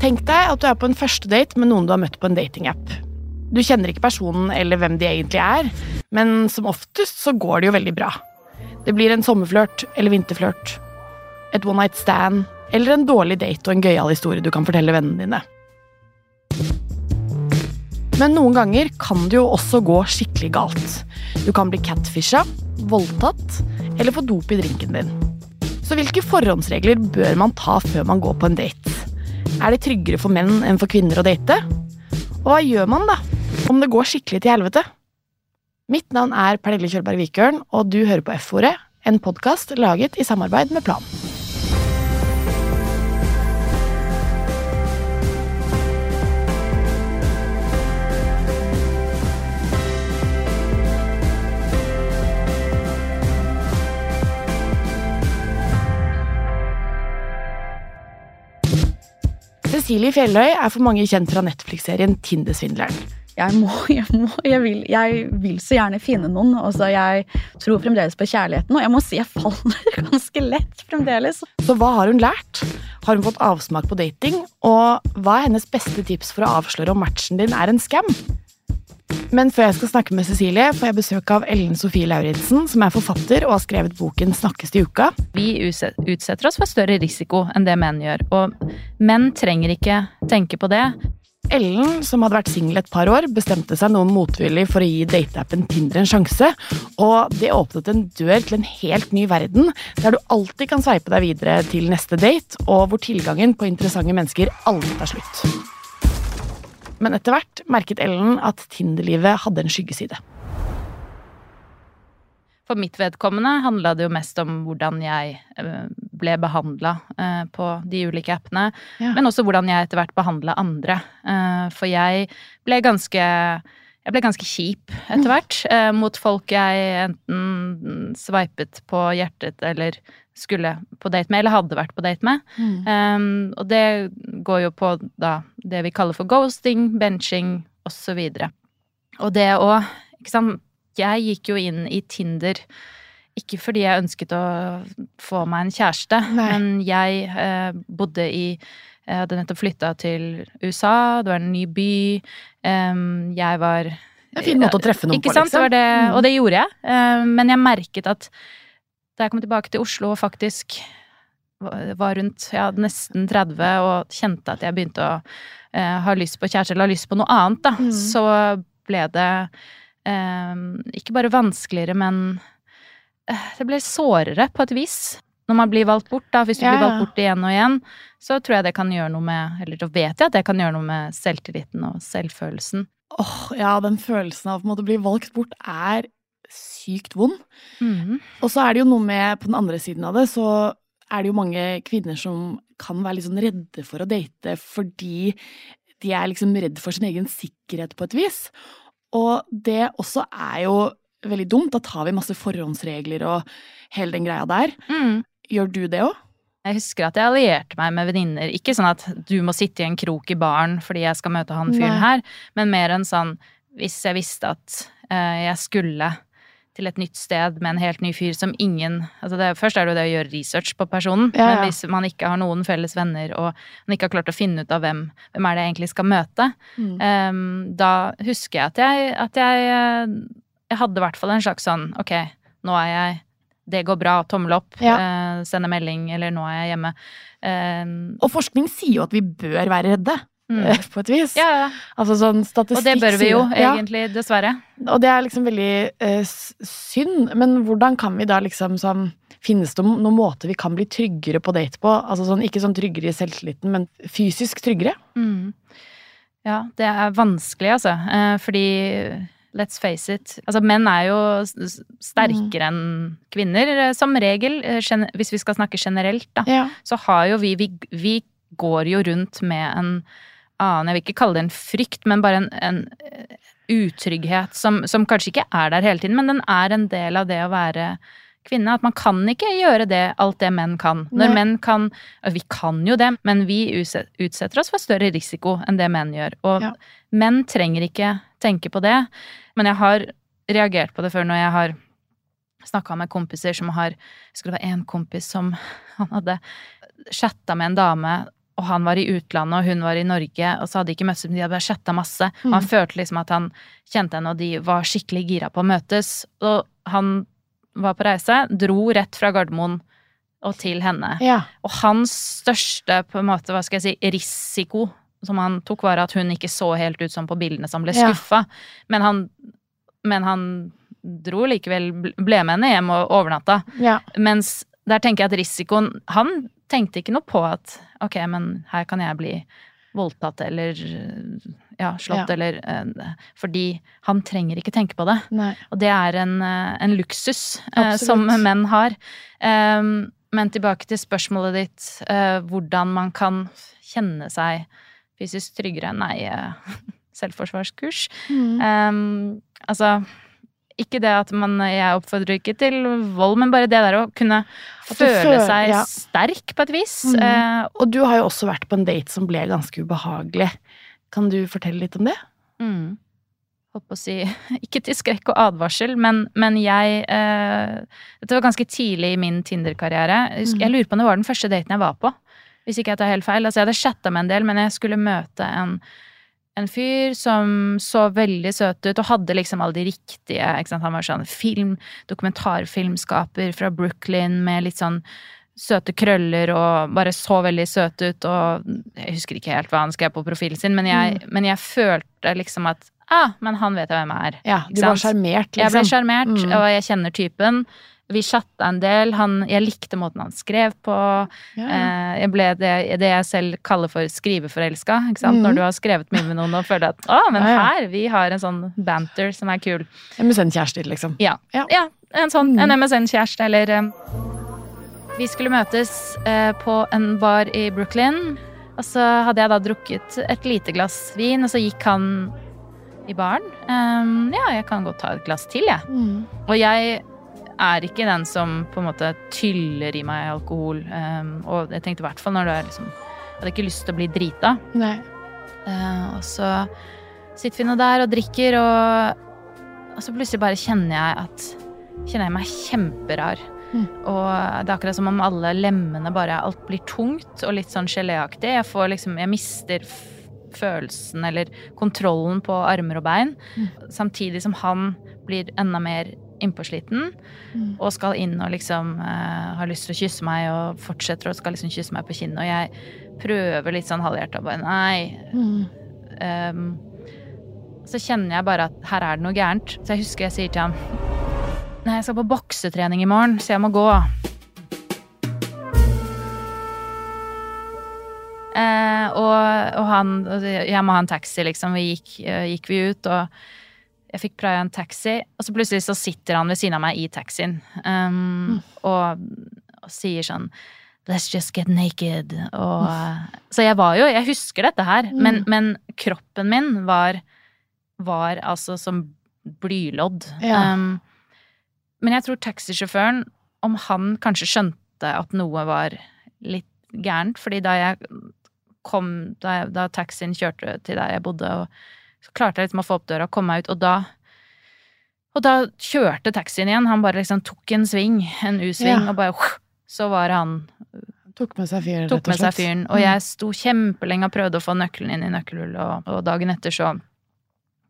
Tenk deg at du er på en første date med noen du har møtt på en datingapp. Du kjenner ikke personen eller hvem de egentlig er, men som oftest så går det jo veldig bra. Det blir en sommerflørt eller vinterflørt. Et one night stand eller en dårlig date og en gøyal historie du kan fortelle vennene dine. Men noen ganger kan det jo også gå skikkelig galt. Du kan bli catfisha, voldtatt eller få dop i drinken din. Så hvilke forhåndsregler bør man ta før man går på en date? Er det tryggere for menn enn for kvinner å date? Og hva gjør man, da, om det går skikkelig til helvete? Mitt navn er Pernille Kjølberg Vikørn, og du hører på F-ordet, en podkast laget i samarbeid med Plan. Cecilie Fjelløy er for mange kjent fra Netflix-serien Tindersvindleren. Jeg må, jeg må, jeg vil, jeg vil så gjerne finne noen. Altså, jeg tror fremdeles på kjærligheten, og jeg må si jeg faller ganske lett fremdeles. Så hva har hun lært? Har hun fått avsmak på dating? Og hva er hennes beste tips for å avsløre om matchen din er en scam? Men før jeg skal snakke med Cecilie, får jeg besøk av Ellen Sofie Lauritzen, som er forfatter og har skrevet boken Snakkes til uka. Vi utsetter oss for større risiko enn det menn gjør, og menn trenger ikke tenke på det. Ellen, som hadde vært singel et par år, bestemte seg noe motvillig for å gi dateappen Tinder en sjanse, og det åpnet en dør til en helt ny verden, der du alltid kan sveipe deg videre til neste date, og hvor tilgangen på interessante mennesker aldri tar slutt. Men etter hvert merket Ellen at Tinder-livet hadde en skyggeside. For mitt vedkommende handla det jo mest om hvordan jeg eh, ble behandla eh, på de ulike appene. Ja. Men også hvordan jeg etter hvert behandla andre. Eh, for jeg ble ganske jeg ble ganske kjip etter hvert eh, mot folk jeg enten sveipet på hjertet eller skulle på date med, eller hadde vært på date med. Mm. Um, og det går jo på da det vi kaller for ghosting, benching osv. Og, og det òg, Ikke sant. Jeg gikk jo inn i Tinder ikke fordi jeg ønsket å få meg en kjæreste, Nei. men jeg eh, bodde i jeg hadde nettopp flytta til USA, det var en ny by. Jeg var Det er en fin måte å treffe noen på, liksom. Det det, mm. Og det gjorde jeg. Uh, men jeg merket at da jeg kom tilbake til Oslo og faktisk var rundt ja, nesten 30 og kjente at jeg begynte å uh, ha lyst på kjæreste eller ha lyst på noe annet, da, mm. så ble det um, ikke bare vanskeligere, men uh, det ble sårere på et vis når man blir valgt bort, da, hvis du ja. blir valgt bort igjen og igjen, så tror jeg det kan gjøre noe med Eller så vet jeg at det kan gjøre noe med selvtilliten og selvfølelsen. Åh, oh, ja, den følelsen av å bli valgt bort er sykt vond. Mm. Og så er det jo noe med, på den andre siden av det, så er det jo mange kvinner som kan være litt sånn redde for å date fordi de er liksom redd for sin egen sikkerhet på et vis. Og det også er jo veldig dumt. Da tar vi masse forhåndsregler og hele den greia der. Mm. Gjør du det òg? Jeg husker at jeg allierte meg med venninner. Ikke sånn at du må sitte i en krok i baren fordi jeg skal møte han fyren her, men mer enn sånn hvis jeg visste at uh, jeg skulle til et nytt sted med en helt ny fyr som ingen altså det, Først er det jo det å gjøre research på personen, ja, ja. men hvis man ikke har noen felles venner, og man ikke har klart å finne ut av hvem, hvem er det jeg egentlig skal møte, mm. um, da husker jeg at jeg, at jeg, eh, jeg hadde i hvert fall en slags sånn ok, nå er jeg det går bra, tommel opp, ja. eh, sende melding, eller nå er jeg hjemme. Eh, og forskning sier jo at vi bør være redde. Mm. Uh, på et vis. Ja, ja. Altså sånn statistikk Og det bør vi jo, egentlig, dessverre. Og det er liksom veldig synd, men hvordan kan vi da liksom sånn Finnes det noen måter vi kan bli tryggere på date på? Altså sånn, Ikke sånn tryggere i selvtilliten, men fysisk tryggere? Mm. Ja, det er vanskelig, altså. fordi Let's face it. Altså, menn er jo sterkere mm. enn kvinner, eh, som regel. Eh, hvis vi skal snakke generelt, da. Ja. Så har jo vi, vi Vi går jo rundt med en annen Jeg vil ikke kalle det en frykt, men bare en, en eh, utrygghet som, som, kanskje ikke er der hele tiden, men den er en del av det å være kvinne. At man kan ikke gjøre det, alt det menn kan. Når Nei. menn kan Vi kan jo det, men vi utsetter oss for større risiko enn det menn gjør. Og ja. menn trenger ikke tenke på det. Men jeg har reagert på det før når jeg har snakka med kompiser som har Jeg skulle være én kompis som han hadde chatta med en dame og han var i utlandet, og hun var i Norge, og så hadde de ikke møttes, men de hadde bare chatta masse. Og han Mm. følte liksom at han kjente henne, og de var skikkelig gira på å møtes. Og han var på reise, dro rett fra Gardermoen og til henne. Ja. Og hans største, på en måte, hva skal jeg si, risiko som han tok, var at hun ikke så helt ut som på bildene, som ble ble Ja. Men han, men han dro likevel, ble med henne hjem og overnatta. ja. Mens der tenker jeg at risikoen Han tenkte ikke noe på at ok, men her kan jeg bli voldtatt eller ja, slått Ja. eller eh, Fordi han trenger ikke tenke på det. Nei. Og det er en, eh, en luksus eh, som menn har. Um, men tilbake til spørsmålet ditt, eh, hvordan man kan kjenne seg fysisk tryggere. enn ei selvforsvarskurs. Mm. Um, altså ikke det at man Jeg oppfordrer ikke til vold, men bare det der å kunne føle føler- seg ja. sterk på et vis. Mm. Uh, Og du har jo også vært på en date som ble ganske ubehagelig. Kan du fortelle litt om det? mm. Holdt på å si Ikke til skrekk og advarsel, men, men jeg uh, Dette var ganske tidlig i min Tinder-karriere. Jeg, Mm. jeg lurer på om det var den første daten jeg var på. Hvis ikke jeg tar helt feil. Altså, jeg hadde chatta med en del, men jeg skulle møte en, en fyr som så veldig søt ut, og hadde liksom alle de riktige? Han var sånn film, dokumentarfilmskaper fra Brooklyn med litt sånn søte krøller og bare så veldig søt ut, og jeg husker ikke helt hva han skrev på profilen sin, men jeg, men jeg følte liksom at ah, men han vet jeg hvem jeg er. Ja, du var sjarmert, liksom. Jeg ble liksom. sjarmert, Mm. og jeg kjenner typen. Vi chatta en del. Han, jeg likte måten han skrev på. Ja, ja. Eh, Jeg ble det, det jeg selv kaller for skriveforelska. Ikke sant? Mhm. Når du har skrevet mye med noen og føler at å, men Ja, her, vi har en sånn banter som er kul. MSN-kjærester, liksom. Ja. Ja. ja en sånn Mhm. en MSN-kjæreste, eller eh, Vi skulle møtes eh, på en bar i Brooklyn, og så hadde jeg da drukket et lite glass vin, og så gikk han i baren. Um, ja, jeg kan godt ta et glass til, jeg. Mm. Og jeg er ikke den som på en måte tyller i meg alkohol. Um, og jeg tenkte i hvert fall når du er liksom Jeg hadde ikke lyst til å bli drita. Nei. Uh, og så sitter vi nå der og drikker, og, og så plutselig bare kjenner jeg at Kjenner jeg meg kjemperar. Mm. Og det er akkurat som om alle lemmene bare Alt blir tungt og litt sånn geléaktig. Jeg får liksom Jeg mister følelsen eller kontrollen på armer og bein. Mm. Samtidig som han blir enda mer innpåsliten Mm. og skal inn og liksom uh, har lyst til å kysse meg og fortsetter og skal liksom kysse meg på kinnet. Og jeg prøver litt sånn halvhjerta bare nei. Mm. Um, så kjenner jeg bare at her er det noe gærent. Så jeg husker jeg sier til ham Nei, jeg skal på boksetrening i morgen, så jeg må gå. Eh, og, og han Jeg må ha en taxi, liksom. Vi gikk, eh, gikk vi ut, og jeg fikk praia en taxi. Og så plutselig så sitter han ved siden av meg i taxien um, og, og sier sånn Let's just get naked. Og, så jeg var jo Jeg husker dette her, men, men kroppen min var, var altså som blylodd. Ja. Um, men jeg tror taxisjåføren, om han kanskje skjønte at noe var litt gærent, fordi da jeg kom Da, jeg, da taxien kjørte til der jeg bodde, og så klarte jeg liksom å få opp døra og komme meg ut, og da og da kjørte taxien igjen. Han bare liksom tok en sving, en U-sving, Ja. og bare Så var han Tok med seg fyren, rett og slett. fyren. Og jeg sto kjempelenge og prøvde å få nøkkelen inn i nøkkelhullet, og, og dagen etter så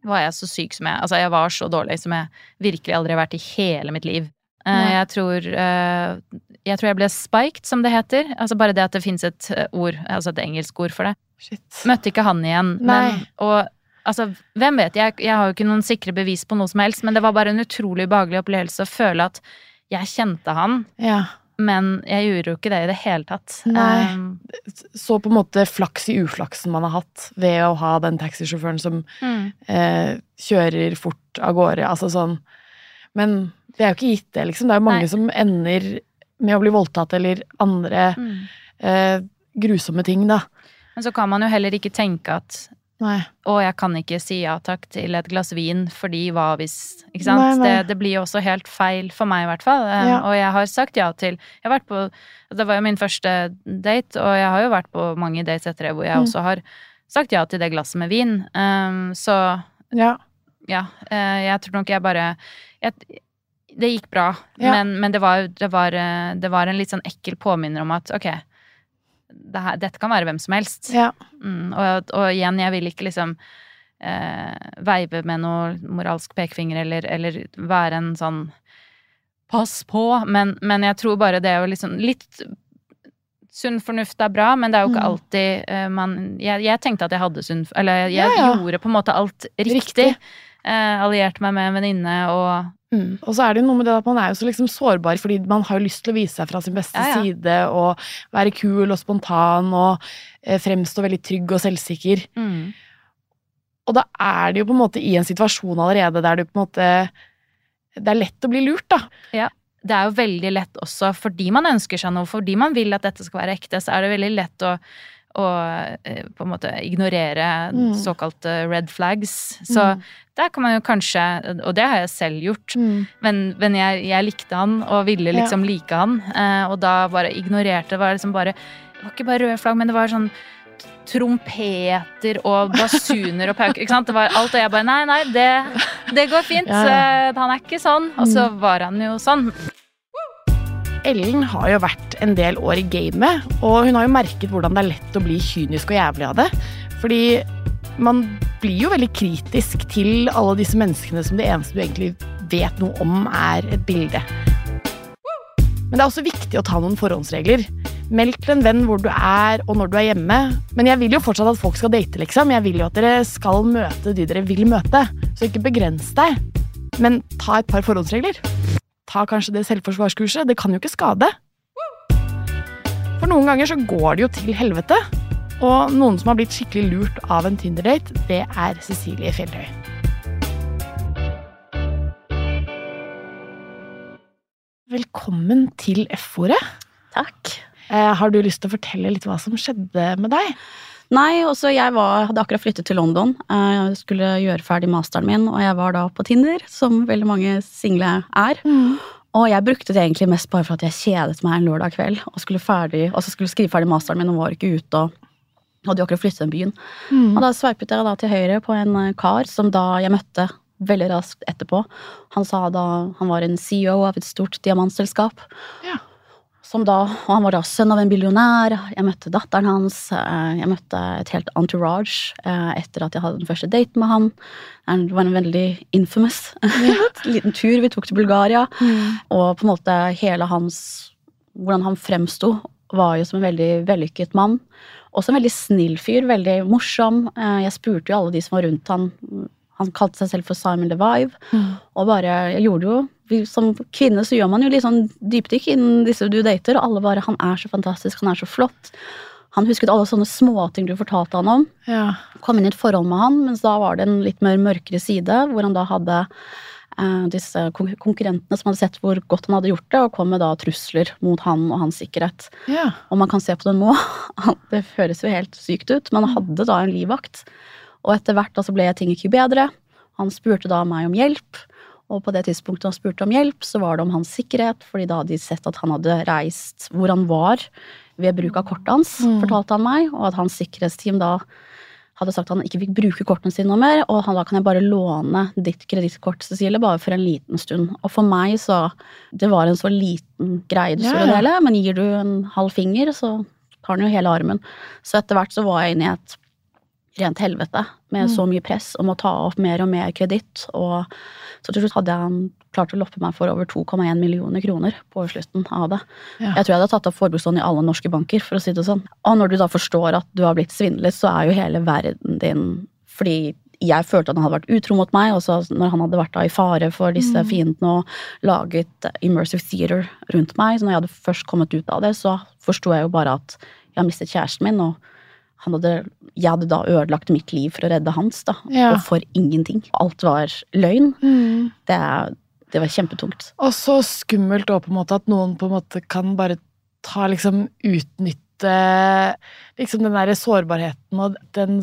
var jeg så syk som jeg Altså, jeg var så dårlig som jeg virkelig aldri har vært i hele mitt liv. Eh, Nei. jeg tror eh, Jeg tror jeg ble spiked, som det heter. Altså bare det at det fins et eh, ord, altså et engelsk ord for det. Shit. Møtte ikke han igjen, men Og altså, hvem vet, jeg, jeg har jo ikke noen sikre bevis på noe som helst, men det var bare en utrolig ubehagelig opplevelse å føle at jeg kjente han, Ja. men jeg gjorde jo ikke det i det hele tatt. Um, Så på en måte flaks i uflaksen man har hatt ved å ha den taxisjåføren som mm. eh, kjører fort av gårde. Altså sånn Men det er jo ikke gitt, det, liksom. Det er jo mange Nei. som ender med å bli voldtatt eller andre Mm. eh, grusomme ting, da. Men så kan man jo heller ikke tenke at Nei. Og jeg kan ikke si ja takk til et glass vin fordi hva hvis Ikke sant? Nei, nei. Det, det blir jo også helt feil for meg, i hvert fall. Um, Ja. Og jeg har sagt ja til Jeg har vært på Det var jo min første date, og jeg har jo vært på mange dates etter det hvor jeg Mm. også har sagt ja til det glasset med vin. Um, så Ja. ja, eh, jeg tror nok jeg bare jeg, Det gikk bra, Ja. men, men det, var, det, var, eh, det var en litt sånn ekkel påminner om at ok, det her, dette kan være hvem som helst. Ja. Mm, og, og igjen, jeg vil ikke liksom eh, veive med noe moralsk pekefinger eller, eller være en sånn pass på, men, men jeg tror bare det er jo liksom litt Sunn fornuft er bra, men det er jo ikke Mm. alltid uh, man jeg, jeg tenkte at jeg hadde sunn Eller jeg Ja, ja. gjorde på en måte alt riktig. Riktig. Eh, allierte meg med en venninne og Mm. Og så er det jo noe med det at man er jo så liksom sårbar, fordi man har jo lyst til å vise seg fra sin beste Ja, ja. side og være kul og spontan og eh, fremstå veldig trygg og selvsikker. mm. Og da er det jo på en måte i en situasjon allerede der du på en måte Det er lett å bli lurt, da. det er jo veldig lett også, fordi man ønsker seg noe, fordi man vil at dette skal være ekte, så er det veldig lett å, å eh, på en måte ignorere Mm. såkalte red flags. Så Mm. der kan man jo kanskje, og det har jeg selv gjort, men, men jeg, jeg likte han og ville liksom like han, eh, og da bare ignorerte. Det var liksom bare Det var ikke bare røde flagg, men det var sånn trompeter og basuner og pauker. Ikke sant? Det var alt, og jeg bare Nei, nei, det, det går fint. Ja, ja. Han er ikke sånn. Og så var han jo sånn. Ellen har jo vært en del år i gamet, og hun har jo merket hvordan det er lett å bli kynisk og jævlig av det. Fordi man blir jo veldig kritisk til alle disse menneskene som det eneste du egentlig vet noe om, er et bilde. Men det er også viktig å ta noen forhåndsregler. Meld til en venn hvor du er og når du er hjemme. Men jeg vil jo fortsatt at folk skal date, liksom. Jeg vil jo at dere skal møte de dere vil møte. Så ikke begrens deg. Men ta et par forhåndsregler. Ta kanskje det selvforsvarskurset. Det kan jo ikke skade. For noen ganger så går det jo til helvete. Og noen som har blitt skikkelig lurt av en Tinder-date, det er Cecilie Fjellhøy. Velkommen til F-ordet. Takk. Eh, har du lyst til å fortelle litt hva som skjedde med deg? Nei, også jeg var, hadde akkurat flyttet til London. Eh, Jeg skulle gjøre ferdig masteren min, og jeg var da på Tinder, som veldig mange single er. Og jeg brukte det egentlig mest bare for at jeg kjedet meg en lørdag kveld og skulle, ferdig, og så skulle skrive ferdig masteren min og var ikke ute og hadde jo akkurat flyttet den byen. Mm. Og da sveipet jeg da til høyre på en eh, kar som da jeg møtte veldig raskt etterpå. Han sa da han var en CEO av et stort diamantselskap. Ja. Som da, og han var da sønn av en billionær. Jeg møtte datteren hans. eh, Jeg møtte et helt entourage eh, etter at jeg hadde den første daten med han. Det var en veldig infamous liten tur vi tok til Bulgaria. Mm. Og på en måte hele hans Hvordan han fremsto, var jo som en veldig vellykket mann. Også en veldig snill fyr. Veldig morsom. Eh, Jeg spurte jo alle de som var rundt han. Han kalte seg selv for Simon Levive. Mm. Og bare, jeg gjorde jo vi- Som kvinne så gjør man jo litt sånn dypdykk innen disse du dater, og alle bare 'Han er så fantastisk, han er så flott'. Han husket alle sånne småting du fortalte han om Ja. kom inn i et forhold med han, mens da var det en litt mer mørkere side, hvor han da hadde eh, disse konkurrentene som hadde sett hvor godt han hadde gjort det, og kom med da trusler mot han og hans sikkerhet. ja. Og man kan se på det nå, det høres jo helt sykt ut, men han hadde da en livvakt. Og etter hvert da så ble ting ikke bedre. Han spurte da meg om hjelp, og på det tidspunktet han spurte om hjelp, så var det om hans sikkerhet, fordi da hadde de sett at han hadde reist hvor han var ved bruk av kortet hans, Mm. fortalte han meg, og at hans sikkerhetsteam da hadde sagt at han ikke fikk bruke kortene sine noe mer, og han da kan jeg bare låne ditt kredittkort, Cecilie, bare for en liten stund. Og for meg så Det var en så liten greie du skulle dele, men gir du en halv finger, så tar den jo hele armen. Så etter hvert så var jeg inne i et rent helvete med Mm. så mye press om å ta opp mer og mer kreditt, og så til slutt hadde jeg klart å loppe meg for over 2,1 millioner kroner på slutten av det. Ja. Jeg tror jeg hadde tatt opp forbrukslån i alle norske banker, for å si det sånn. Og når du da forstår at du har blitt svindlet, så er jo hele verden din Fordi jeg følte at han hadde vært utro mot meg, og så når han hadde vært i fare for disse Mm. fiendene og laget immersive theater rundt meg, så når jeg hadde først kommet ut av det, så forsto jeg jo bare at jeg har mistet kjæresten min, og hadde, jeg hadde da ødelagt mitt liv for å redde hans, da. Ja. Og for ingenting. Alt var løgn. Mm. Det, det var kjempetungt. Og så skummelt òg, på en måte, at noen på en måte kan bare ta liksom utnytte liksom den derre sårbarheten og den,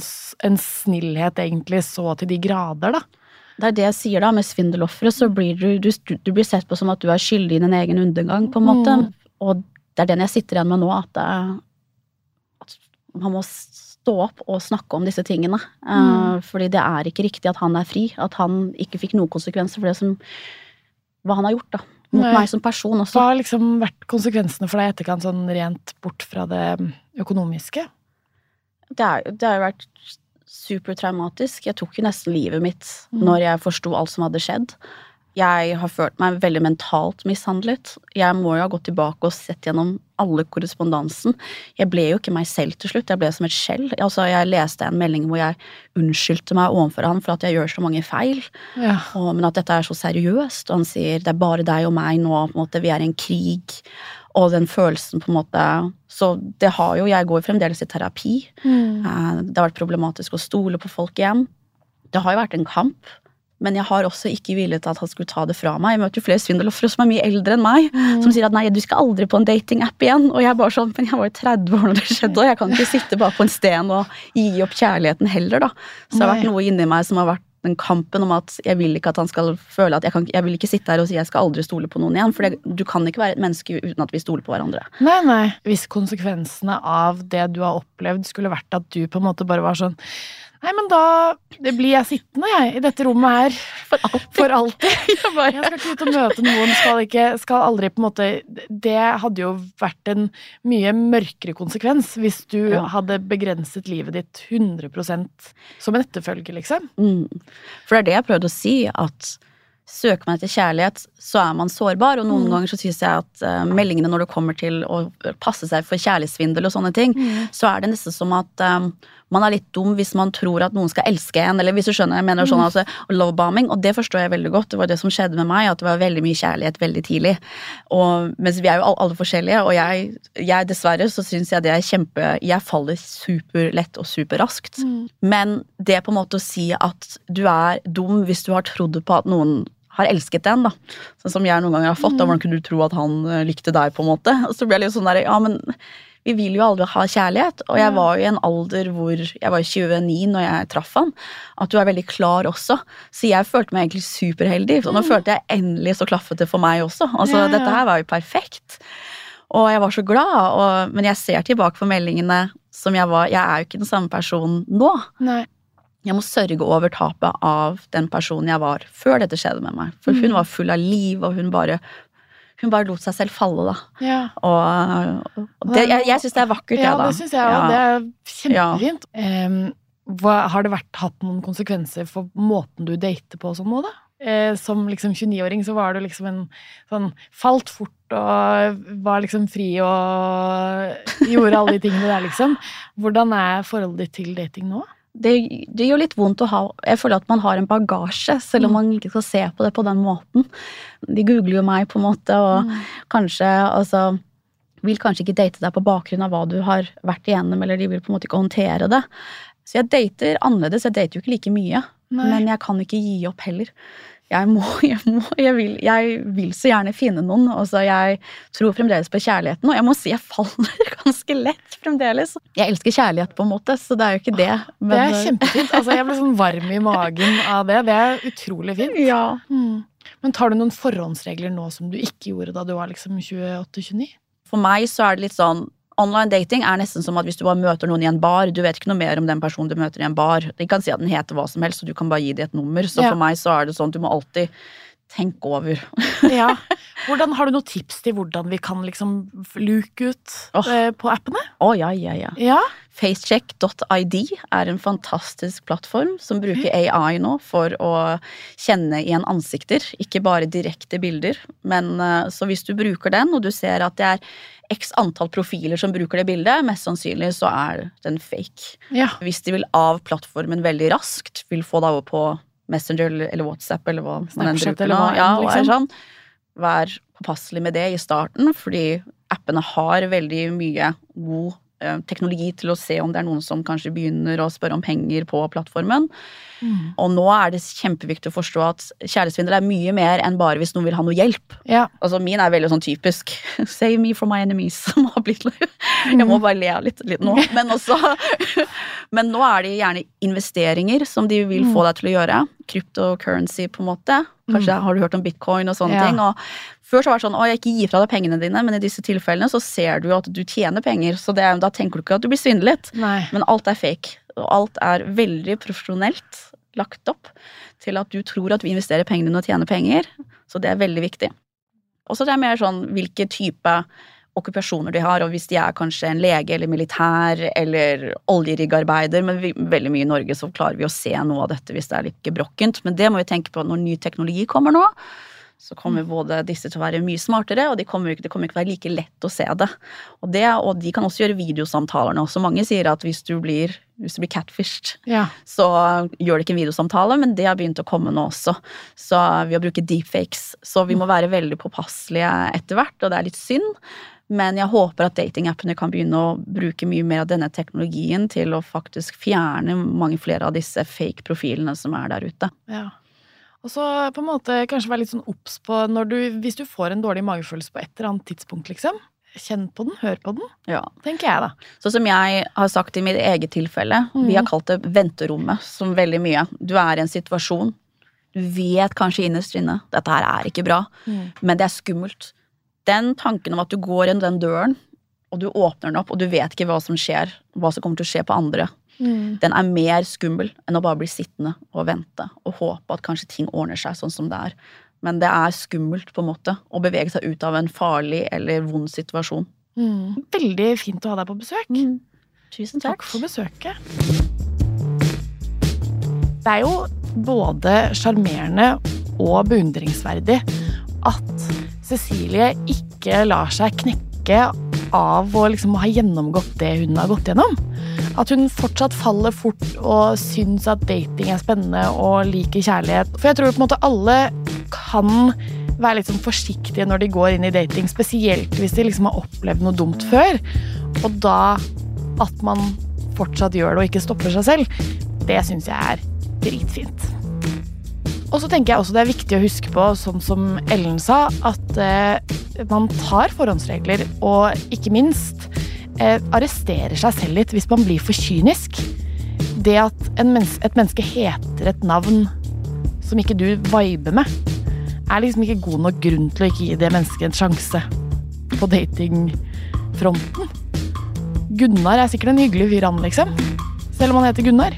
en snillhet egentlig så til de grader, da. Det er det jeg sier da, med svindelofre, så blir du, du, du blir sett på som at du er skyldig i din egen undergang, på en måte. Mm. Og det er den jeg sitter igjen med nå, at, det, man må stå opp og snakke om disse tingene. Eh, Mm. fordi det er ikke riktig at han er fri, at han ikke fikk noen konsekvenser for det som hva han har gjort, da. Mot Nei. meg som person også. Hva har liksom vært konsekvensene for deg i etterkant, sånn rent bort fra det økonomiske? Det har jo vært supertraumatisk. Jeg tok jo nesten livet mitt Mm. når jeg forsto alt som hadde skjedd. Jeg har følt meg veldig mentalt mishandlet. Jeg må jo ha gått tilbake og sett gjennom alle korrespondansen. Jeg ble jo ikke meg selv til slutt, jeg ble som et skjell. Altså, jeg leste en melding hvor jeg unnskyldte meg overfor han for at jeg gjør så mange feil, Ja. og, men at dette er så seriøst. Og han sier det er bare deg og meg nå, på en måte, vi er i en krig. Og den følelsen, på en måte Så det har jo Jeg går fremdeles i terapi. Mm. Eh, Det har vært problematisk å stole på folk igjen. Det har jo vært en kamp, men jeg har også ikke villet at han skulle ta det fra meg. Jeg møter jo flere svindelofre som er mye eldre enn meg, Mm. som sier at nei, du skal aldri på en datingapp igjen. Og jeg er bare sånn, men jeg var jo 30 år når det skjedde, og jeg kan ikke sitte bare på en sten og gi opp kjærligheten heller, da. Så det har vært noe inni meg som har vært den kampen om at jeg vil ikke at han skal føle at jeg, kan, jeg vil ikke sitte her og si jeg skal aldri stole på noen igjen, for det, du kan ikke være et menneske uten at vi stoler på hverandre. Nei, nei. Hvis konsekvensene av det du har opplevd, skulle vært at du på en måte bare var sånn Nei, men da det blir jeg sittende, jeg, i dette rommet her. For alltid. For alltid. Jeg skal ikke ut og møte noen, skal ikke Skal aldri på en måte Det hadde jo vært en mye mørkere konsekvens hvis du Ja. hadde begrenset livet ditt 100% som en etterfølge, liksom. Mm. For det er det jeg prøvde å si, at søker man etter kjærlighet, så er man sårbar. Og noen Mm. ganger så syns jeg at uh, meldingene når det kommer til å passe seg for kjærlighetssvindel og sånne ting, så er det nesten som at eh, man er litt dum hvis man tror at noen skal elske en, eller hvis du skjønner, jeg mener sånn altså, lovebombing, og det forstår jeg veldig godt. Det var det som skjedde med meg, at det var veldig mye kjærlighet veldig tidlig. Og, mens vi er jo alle, forskjellige, og jeg, jeg dessverre så syns jeg det er kjempe Jeg faller superlett og superraskt. Mm. Men det på en måte å si at du er dum hvis du har trodd på at noen har elsket en, da. Sånn som jeg noen ganger har fått. Da hvordan kunne du tro at han eh, likte deg, på en måte? Og så ble jeg litt sånn der, ja, men vi vil jo aldri ha kjærlighet. Og jeg var jo i en alder hvor Jeg var 29 når jeg traff han. At du er veldig klar også. Så jeg følte meg egentlig superheldig. Og nå følte jeg endelig så klaffet det for meg også. Altså, Ja, ja. dette her var jo perfekt. Og jeg var så glad. Og, men jeg ser tilbake på meldingene som jeg var Jeg er jo ikke den samme personen nå. Nei. Jeg må sørge over tapet av den personen jeg var før dette skjedde med meg. For Mm. hun var full av liv, og hun bare hun bare lot seg selv falle, da. Ja. Og, og det, jeg, jeg syns det er vakkert, Ja, jeg, da. det syns jeg òg. Ja. Det er kjempefint. Um, hva, har det vært, hatt noen konsekvenser for måten du dater på og sånn nå, da? Eh, som liksom 29-åring så var du liksom en sånn Falt fort og var liksom fri og gjorde alle de tingene der, liksom. Hvordan er forholdet ditt til dating nå? Det, det gjør litt vondt å ha Jeg føler at man har en bagasje, selv om Mm. man ikke skal se på det på den måten. De googler jo meg, på en måte, og Mm. kanskje altså vil kanskje ikke date deg på bakgrunn av hva du har vært igjennom, eller de vil på en måte ikke håndtere det. Så jeg dater annerledes. Jeg dater jo ikke like mye, Nei. men jeg kan ikke gi opp heller. Jeg må, jeg må, jeg vil, jeg vil så gjerne finne noen. Altså, jeg tror fremdeles på kjærligheten, og jeg må si jeg faller ganske lett fremdeles. Jeg elsker kjærlighet, på en måte, så det er jo ikke det. Det er kjempefint. Altså, jeg ble sånn varm i magen av det. Det er utrolig fint. Ja. Mm. Men tar du noen forhåndsregler nå som du ikke gjorde da du var liksom 28-29? For meg så er det litt sånn Online dating er nesten som at hvis du bare møter noen i en bar, du vet ikke noe mer om den personen du møter i en bar. De kan si at den heter hva som helst, og du kan bare gi dem et nummer. Så Ja. for meg så er det sånn, du må alltid tenke over. Ja. Hvordan, har du noen tips til hvordan vi kan liksom luke ut oh. eh, på appene? Å, ja, ja, ja. Ja. Facecheck.id er en fantastisk plattform som bruker AI nå for å kjenne igjen ansikter, ikke bare direkte bilder. Men eh, så hvis du bruker den, og du ser at det er x antall profiler som bruker det bildet, mest sannsynlig så er den fake. ja. Hvis de vil av plattformen veldig raskt, vil få deg over på Messenger eller- WhatsApp eller hva man enn bruker nå. Ja, og er liksom. sånn. Vær påpasselig med det i starten, fordi appene har veldig mye god teknologi til å se om det er noen som kanskje begynner å spørre om penger på plattformen. Mm. Og nå er det kjempeviktig å forstå at kjærlighetssvindel er mye mer enn bare hvis noen vil ha noe hjelp. ja. Altså Min er veldig sånn typisk 'save me from my enemies', som har blitt Jeg må bare le litt, litt nå. Men, også, men nå er det gjerne investeringer som de vil få deg til å gjøre. Cryptocurrency, på en måte. Kanskje har du hørt om bitcoin og sånne Ja. ting. Og før så var det sånn 'Å, jeg ikke gir fra deg pengene dine', men i disse tilfellene så ser du jo at du tjener penger, så det, er- da tenker du ikke at du blir svindlet. Nei. Men alt er fake. Og alt er veldig profesjonelt lagt opp til at du tror at du investerer pengene dine og tjener penger. Så det er veldig viktig. Og så det er mer sånn hvilke type okkupasjoner de har, og hvis de er kanskje en lege eller militær eller oljeriggarbeider, men vi, veldig mye i Norge så klarer vi å se noe av dette hvis det er litt gebrokkent. Men det må vi tenke på når ny teknologi kommer nå. Så kommer Mm. både disse til å være mye smartere, og de kommer, ikke- det kommer ikke være like lett å se det. Og, det. og de kan også gjøre videosamtaler nå. Så mange sier at hvis du blir, hvis du blir catfished, Ja. så gjør det ikke en videosamtale, men det har begynt å komme nå også. Så ved å bruke deepfakes. Så vi må være veldig påpasselige etter hvert, og det er litt synd. Men jeg håper at datingappene kan begynne å bruke mye mer av denne teknologien til å faktisk fjerne mange flere av disse fake profilene som er der ute. ja. Og så på en måte kanskje være litt sånn obs på du, hvis du får en dårlig magefølelse på et eller annet tidspunkt, liksom. Kjenn på den, hør på den, Ja. tenker jeg da. Så som jeg har sagt i mitt eget tilfelle, vi har kalt det venterommet som veldig mye. Du er i en situasjon, du vet kanskje innerst inne dette her er ikke bra, men det er skummelt. Den tanken om at du går inn den døren, og du åpner den opp, og du vet ikke hva som skjer, hva som kommer til å skje på andre, Mm. den er mer skummel enn å bare bli sittende og vente og håpe at kanskje ting ordner seg sånn som det er. Men det er skummelt på en måte å bevege seg ut av en farlig eller vond situasjon. Mm. Veldig fint å ha deg på besøk. Tusen Takk for besøket. Det er jo både sjarmerende og beundringsverdig at Cecilie ikke lar seg knekke av å liksom ha gjennomgått det hun har gått gjennom. At hun fortsatt faller fort og syns at dating er spennende og liker kjærlighet. For jeg tror på en måte alle kan være litt sånn forsiktige når de går inn i dating, spesielt hvis de liksom har opplevd noe dumt før. Og da at man fortsatt gjør det og ikke stopper seg selv, det syns jeg er dritfint. Og så tenker jeg også det er viktig å huske på, sånn som Ellen sa, at eh, man tar forhåndsregler, og ikke minst eh, arresterer seg selv litt hvis man blir for kynisk. Det at en mens et menneske heter et navn som ikke du viber med, er liksom ikke god nok grunn til å ikke gi det mennesket en sjanse på datingfronten. Gunnar er sikkert en hyggelig fyr, han, liksom. Selv om han heter Gunnar.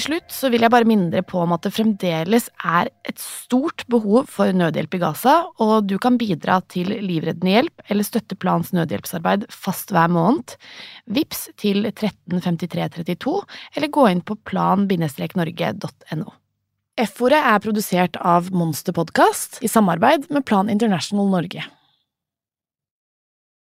Til slutt så vil jeg bare minne dere på om at det fremdeles er et stort behov for nødhjelp i Gaza, og du kan bidra til livreddende hjelp eller støtte Plans nødhjelpsarbeid fast hver måned. Vips til 135332, eller gå inn på plan-norge.no. F-ordet er produsert av Monster Podcast i samarbeid med Plan International Norge.